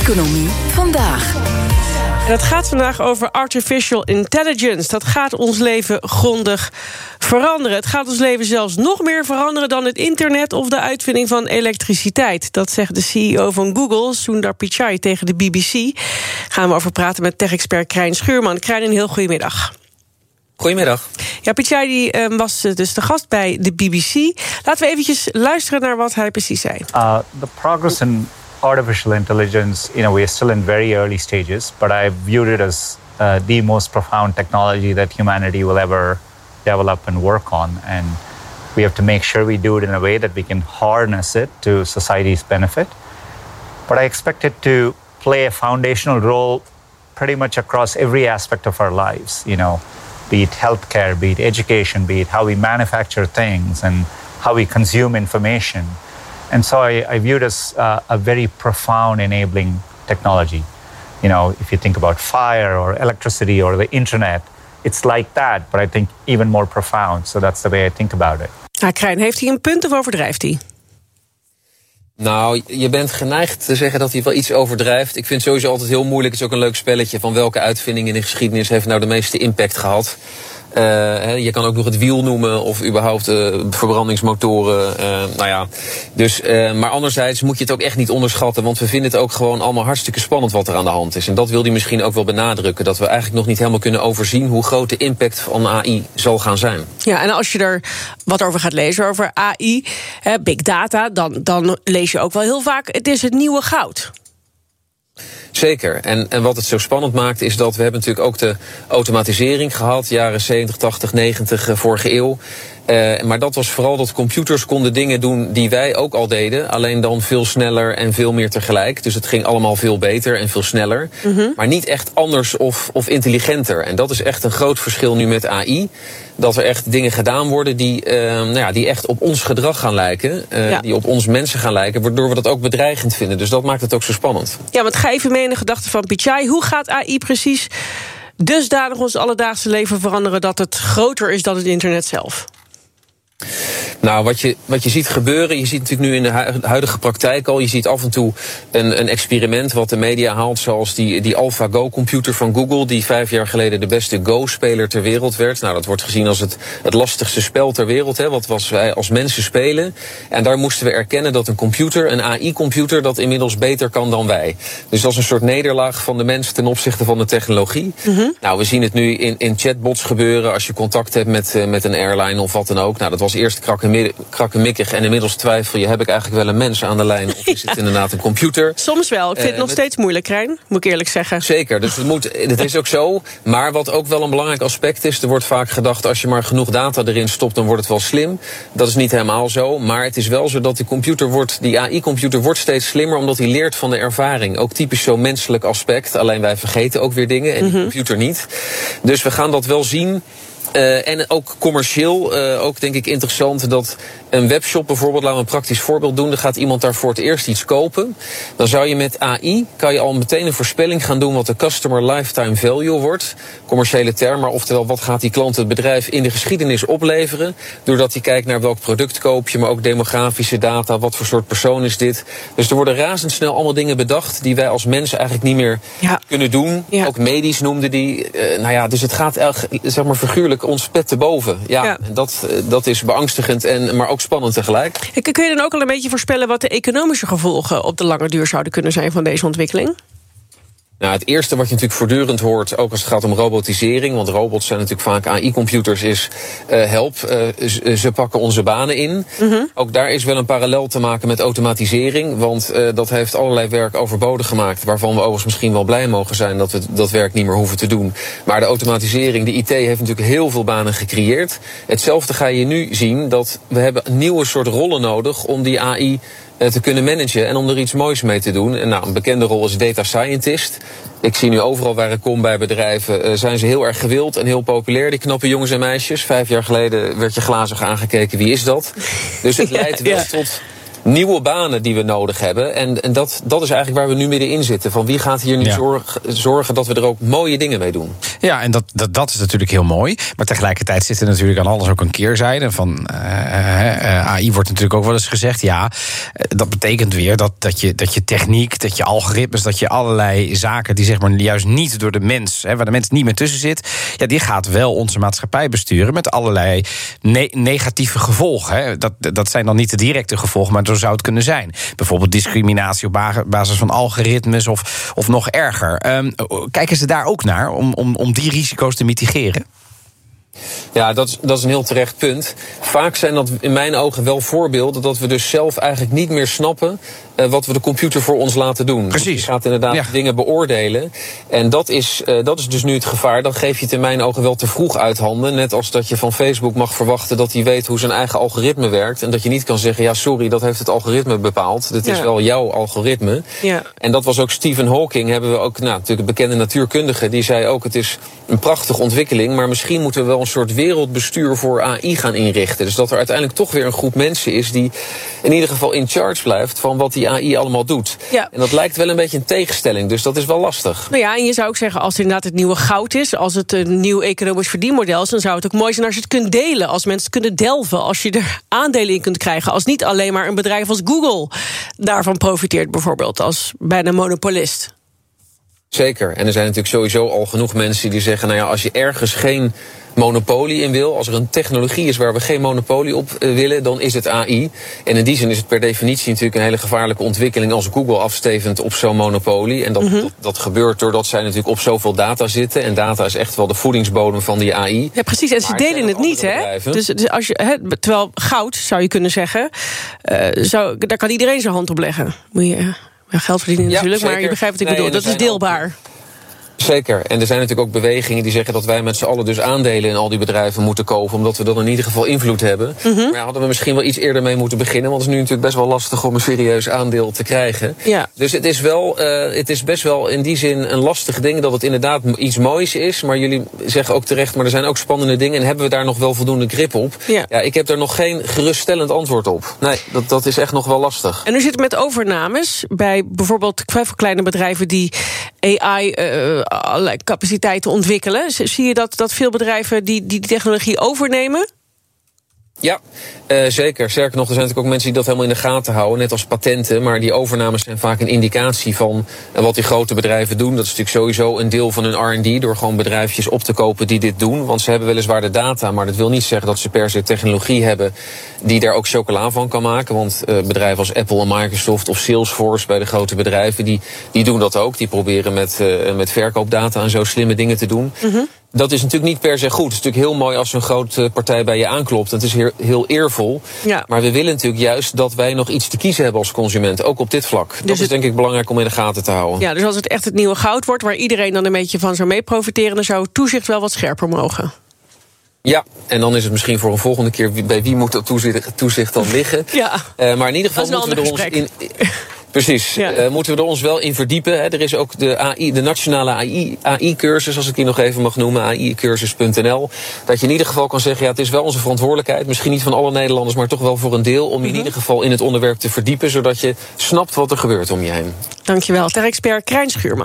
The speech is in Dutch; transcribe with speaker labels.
Speaker 1: Economie vandaag.
Speaker 2: En het gaat vandaag over artificial intelligence. Dat gaat ons leven grondig veranderen. Het gaat ons leven zelfs nog meer veranderen dan het internet of de uitvinding van elektriciteit. Dat zegt de CEO van Google, Sundar Pichai, tegen de BBC. Gaan we over praten met tech-expert Krijn Schuurman. Krijn, een heel goedemiddag.
Speaker 3: Goedemiddag.
Speaker 2: Ja, Pichai die, uh, was dus de gast bij de BBC. Laten we eventjes luisteren naar wat hij precies zei.
Speaker 4: Uh, the progress in artificial intelligence, you know, we're still in very early stages, but I viewed it as uh, the most profound technology that humanity will ever develop and work on. And we have to make sure we do it in a way that we can harness it to society's benefit. But I expect it to play a foundational role pretty much across every aspect of our lives, you know, be it healthcare, be it education, be it how we manufacture things and how we consume information. And so I, I view it as uh, a very profound enabling technology. You know, if you think about fire or electricity or the internet, it's like that, but I think even more profound. So that's the way I think about it.
Speaker 2: Ja, Krijn, heeft hij een punt of overdrijft hij?
Speaker 3: Nou, je bent geneigd te zeggen dat hij wel iets overdrijft. Ik vind het sowieso altijd heel moeilijk. Het is ook een leuk spelletje van welke uitvinding in de geschiedenis heeft nou de meeste impact gehad. Uh, je kan ook nog het wiel noemen of überhaupt uh, verbrandingsmotoren. Uh, nou ja, dus, maar anderzijds moet je het ook echt niet onderschatten. Want we vinden het ook gewoon allemaal hartstikke spannend wat er aan de hand is. En dat wil hij misschien ook wel benadrukken. Dat we eigenlijk nog niet helemaal kunnen overzien hoe groot de impact van AI zal gaan zijn.
Speaker 2: Ja, en als je er wat over gaat lezen, over AI, big data, dan, dan lees je ook wel heel vaak: het is het nieuwe goud.
Speaker 3: Zeker. En, en wat het zo spannend maakt is dat we hebben natuurlijk ook de automatisering gehad, jaren 70, 80, 90, vorige eeuw. Uh, maar dat was vooral dat computers konden dingen doen die wij ook al deden. Alleen dan veel sneller en veel meer tegelijk. Dus het ging allemaal veel beter en veel sneller. Mm -hmm. Maar niet echt anders of, of intelligenter. En dat is echt een groot verschil nu met AI. Dat er echt dingen gedaan worden die, uh, nou ja, die echt op ons gedrag gaan lijken. Uh, ja. Die op ons mensen gaan lijken. Waardoor we dat ook bedreigend vinden. Dus dat maakt het ook zo spannend.
Speaker 2: Ja, want ga even mee in de gedachten van Pichai. Hoe gaat AI precies dusdanig ons alledaagse leven veranderen... dat het groter is dan het internet zelf?
Speaker 3: Nou, wat je, wat je ziet gebeuren, je ziet natuurlijk nu in de huidige praktijk al, je ziet af en toe een, een experiment wat de media haalt, zoals die, die AlphaGo-computer van Google, die vijf jaar geleden de beste Go-speler ter wereld werd. Nou, dat wordt gezien als het, het lastigste spel ter wereld, hè, wat was wij als mensen spelen. En daar moesten we erkennen dat een computer, een AI-computer, dat inmiddels beter kan dan wij. Dus dat is een soort nederlaag van de mens ten opzichte van de technologie. Mm -hmm. Nou, we zien het nu in, in chatbots gebeuren als je contact hebt met, uh, met een airline of wat dan ook. Nou, dat was eerst krakkemikkig en inmiddels twijfel je... heb ik eigenlijk wel een mens aan de lijn of is het inderdaad een computer?
Speaker 2: Soms wel. Ik vind uh, het nog met... steeds moeilijk, Krijn. Moet ik eerlijk zeggen.
Speaker 3: Zeker, dus het, moet, het is ook zo. Maar wat ook wel een belangrijk aspect is... er wordt vaak gedacht, als je maar genoeg data erin stopt... dan wordt het wel slim. Dat is niet helemaal zo. Maar het is wel zo dat die computer wordt... die AI-computer wordt steeds slimmer... omdat hij leert van de ervaring. Ook typisch zo'n menselijk aspect. Alleen wij vergeten ook weer dingen en die mm -hmm. computer niet. Dus we gaan dat wel zien... Uh, en ook commercieel, uh, ook denk ik interessant dat een webshop bijvoorbeeld, laten we een praktisch voorbeeld doen. Dan gaat iemand daar voor het eerst iets kopen. Dan zou je met AI, kan je al meteen een voorspelling gaan doen wat de customer lifetime value wordt. Commerciële term, maar oftewel wat gaat die klant het bedrijf in de geschiedenis opleveren. Doordat hij kijkt naar welk product koop je, maar ook demografische data. Wat voor soort persoon is dit? Dus er worden razendsnel allemaal dingen bedacht die wij als mensen eigenlijk niet meer ja. kunnen doen. Ja. Ook medisch noemde die. Uh, nou ja, dus het gaat zeg maar figuurlijk ons pet te boven. Ja, ja. En dat, dat is beangstigend, en, maar ook spannend tegelijk.
Speaker 2: Kun je dan ook al een beetje voorspellen wat de economische gevolgen op de lange duur zouden kunnen zijn van deze ontwikkeling?
Speaker 3: Nou, het eerste wat je natuurlijk voortdurend hoort, ook als het gaat om robotisering, want robots zijn natuurlijk vaak AI-computers, is uh, help, uh, ze pakken onze banen in. Mm -hmm. Ook daar is wel een parallel te maken met automatisering, want uh, dat heeft allerlei werk overbodig gemaakt, waarvan we overigens misschien wel blij mogen zijn dat we dat werk niet meer hoeven te doen. Maar de automatisering, de IT, heeft natuurlijk heel veel banen gecreëerd. Hetzelfde ga je nu zien, dat we hebben nieuwe soort rollen nodig om die AI te kunnen managen en om er iets moois mee te doen. En nou, een bekende rol is data scientist. Ik zie nu overal waar ik kom bij bedrijven, uh, zijn ze heel erg gewild en heel populair, die knappe jongens en meisjes. Vijf jaar geleden werd je glazig aangekeken, wie is dat? Dus het leidt wel ja. tot nieuwe banen die we nodig hebben. En, en dat, dat is eigenlijk waar we nu middenin zitten. Van wie gaat hier nu zorg, zorgen dat we er ook mooie dingen mee doen?
Speaker 1: Ja, en dat, dat, dat is natuurlijk heel mooi. Maar tegelijkertijd zit er natuurlijk aan alles ook een keerzijde. Van uh, AI wordt natuurlijk ook wel eens gezegd. Ja, dat betekent weer dat, dat, je, dat je techniek, dat je algoritmes, dat je allerlei zaken die zeg maar juist niet door de mens, hè, waar de mens niet meer tussen zit, ja, die gaat wel onze maatschappij besturen met allerlei negatieve gevolgen. Hè. Dat, dat zijn dan niet de directe gevolgen, maar zou het kunnen zijn. Bijvoorbeeld discriminatie op basis van algoritmes of, of nog erger. Um, kijken ze daar ook naar om, om, om die risico's te mitigeren?
Speaker 3: Ja, dat is, dat is een heel terecht punt. Vaak zijn dat in mijn ogen wel voorbeelden dat we dus zelf eigenlijk niet meer snappen uh, wat we de computer voor ons laten doen.
Speaker 1: Precies.
Speaker 3: Dus je gaat inderdaad dingen beoordelen. En dat is, uh, dat is dus nu het gevaar. Dan geef je het in mijn ogen wel te vroeg uit handen. Net als dat je van Facebook mag verwachten dat hij weet hoe zijn eigen algoritme werkt. En dat je niet kan zeggen, ja sorry, dat heeft het algoritme bepaald. Dit is wel jouw algoritme.
Speaker 2: Ja.
Speaker 3: En dat was ook Stephen Hawking, hebben we ook, nou, natuurlijk een bekende natuurkundige, die zei ook, het is een prachtige ontwikkeling, maar misschien moeten we wel een soort wereldbestuur voor AI gaan inrichten. Dus dat er uiteindelijk toch weer een groep mensen is die in ieder geval in charge blijft van wat die AI allemaal doet.
Speaker 2: Ja.
Speaker 3: En dat lijkt wel een beetje een tegenstelling, dus dat is wel lastig.
Speaker 2: Nou ja, en je zou ook zeggen, als het inderdaad het nieuwe goud is, als het een nieuw economisch verdienmodel is, dan zou het ook mooi zijn als je het kunt delen, als mensen het kunnen delven, als je er aandelen in kunt krijgen, als niet alleen maar een bedrijf als Google daarvan profiteert, bijvoorbeeld, als bijna monopolist.
Speaker 3: Zeker. En er zijn natuurlijk sowieso al genoeg mensen die zeggen: nou ja, als je ergens geen monopolie in wil, als er een technologie is waar we geen monopolie op uh, willen, dan is het AI. En in die zin is het per definitie natuurlijk een hele gevaarlijke ontwikkeling als Google afstevend op zo'n monopolie. En dat, mm -hmm. dat, dat, gebeurt doordat zij natuurlijk op zoveel data zitten. En data is echt wel de voedingsbodem van die AI.
Speaker 2: Ja, precies. En ze maar delen het niet, hè? Dus, dus, als je, hè, terwijl goud, zou je kunnen zeggen, uh, zou, daar kan iedereen zijn hand op leggen. Moet je. Geld verdienen natuurlijk, maar je begrijpt wat ik nee, bedoel. Dat is deelbaar.
Speaker 3: Zeker. En er zijn natuurlijk ook bewegingen die zeggen dat wij met z'n allen dus aandelen in al die bedrijven moeten kopen. Omdat we dan in ieder geval invloed hebben.
Speaker 2: Mm -hmm.
Speaker 3: Maar hadden we misschien wel iets eerder mee moeten beginnen. Want het is nu natuurlijk best wel lastig om een serieus aandeel te krijgen.
Speaker 2: Ja.
Speaker 3: Dus het is, wel, uh, het is best wel in die zin een lastig ding. Dat het inderdaad iets moois is. Maar jullie zeggen ook terecht, maar er zijn ook spannende dingen. En hebben we daar nog wel voldoende grip op?
Speaker 2: Ja.
Speaker 3: ja ik heb daar nog geen geruststellend antwoord op. Nee, dat, dat is echt nog wel lastig.
Speaker 2: En u zit met overnames bij bijvoorbeeld kleine bedrijven die AI uh, allerlei capaciteiten ontwikkelen. Zie je dat, dat veel bedrijven die, die technologie overnemen?
Speaker 3: Ja, uh, zeker. Sterker nog, er zijn natuurlijk ook mensen die dat helemaal in de gaten houden, net als patenten. Maar die overnames zijn vaak een indicatie van uh, wat die grote bedrijven doen. Dat is natuurlijk sowieso een deel van hun RD, door gewoon bedrijfjes op te kopen die dit doen. Want ze hebben weliswaar de data, maar dat wil niet zeggen dat ze per se technologie hebben die daar ook chocola van kan maken. Want uh, bedrijven als Apple en Microsoft of Salesforce bij de grote bedrijven, die, die doen dat ook. Die proberen met, met verkoopdata en zo slimme dingen te doen.
Speaker 2: -hmm.
Speaker 3: Dat is natuurlijk niet per se goed. Het is natuurlijk heel mooi als zo'n grote partij bij je aanklopt. Het is heel, heel eervol.
Speaker 2: Ja.
Speaker 3: Maar we willen natuurlijk juist dat wij nog iets te kiezen hebben als consument. Ook op dit vlak. Dus dat
Speaker 2: het...
Speaker 3: is denk ik belangrijk om in de gaten te houden.
Speaker 2: Ja, dus als het echt het nieuwe goud wordt... waar iedereen dan een beetje van zou mee profiteren... dan zou toezicht wel wat scherper mogen.
Speaker 3: Ja, en dan is het misschien voor een volgende keer... bij wie moet dat toezicht, toezicht dan liggen.
Speaker 2: Ja.
Speaker 3: Uh, maar in ieder geval moeten we er ons in... Precies.
Speaker 2: Ja.
Speaker 3: Uh, moeten we er ons wel in verdiepen. Hè? Er is ook de, AI, de nationale AI-cursus, AI als ik die nog even mag noemen, AI-cursus.nl. Dat je in ieder geval kan zeggen, ja, het is wel onze verantwoordelijkheid. Misschien niet van alle Nederlanders, maar toch wel voor een deel. Om je mm -hmm. in ieder geval in het onderwerp te verdiepen, zodat je snapt wat er gebeurt om je heen.
Speaker 2: Dankjewel. Ter expert Krijn Schuurman.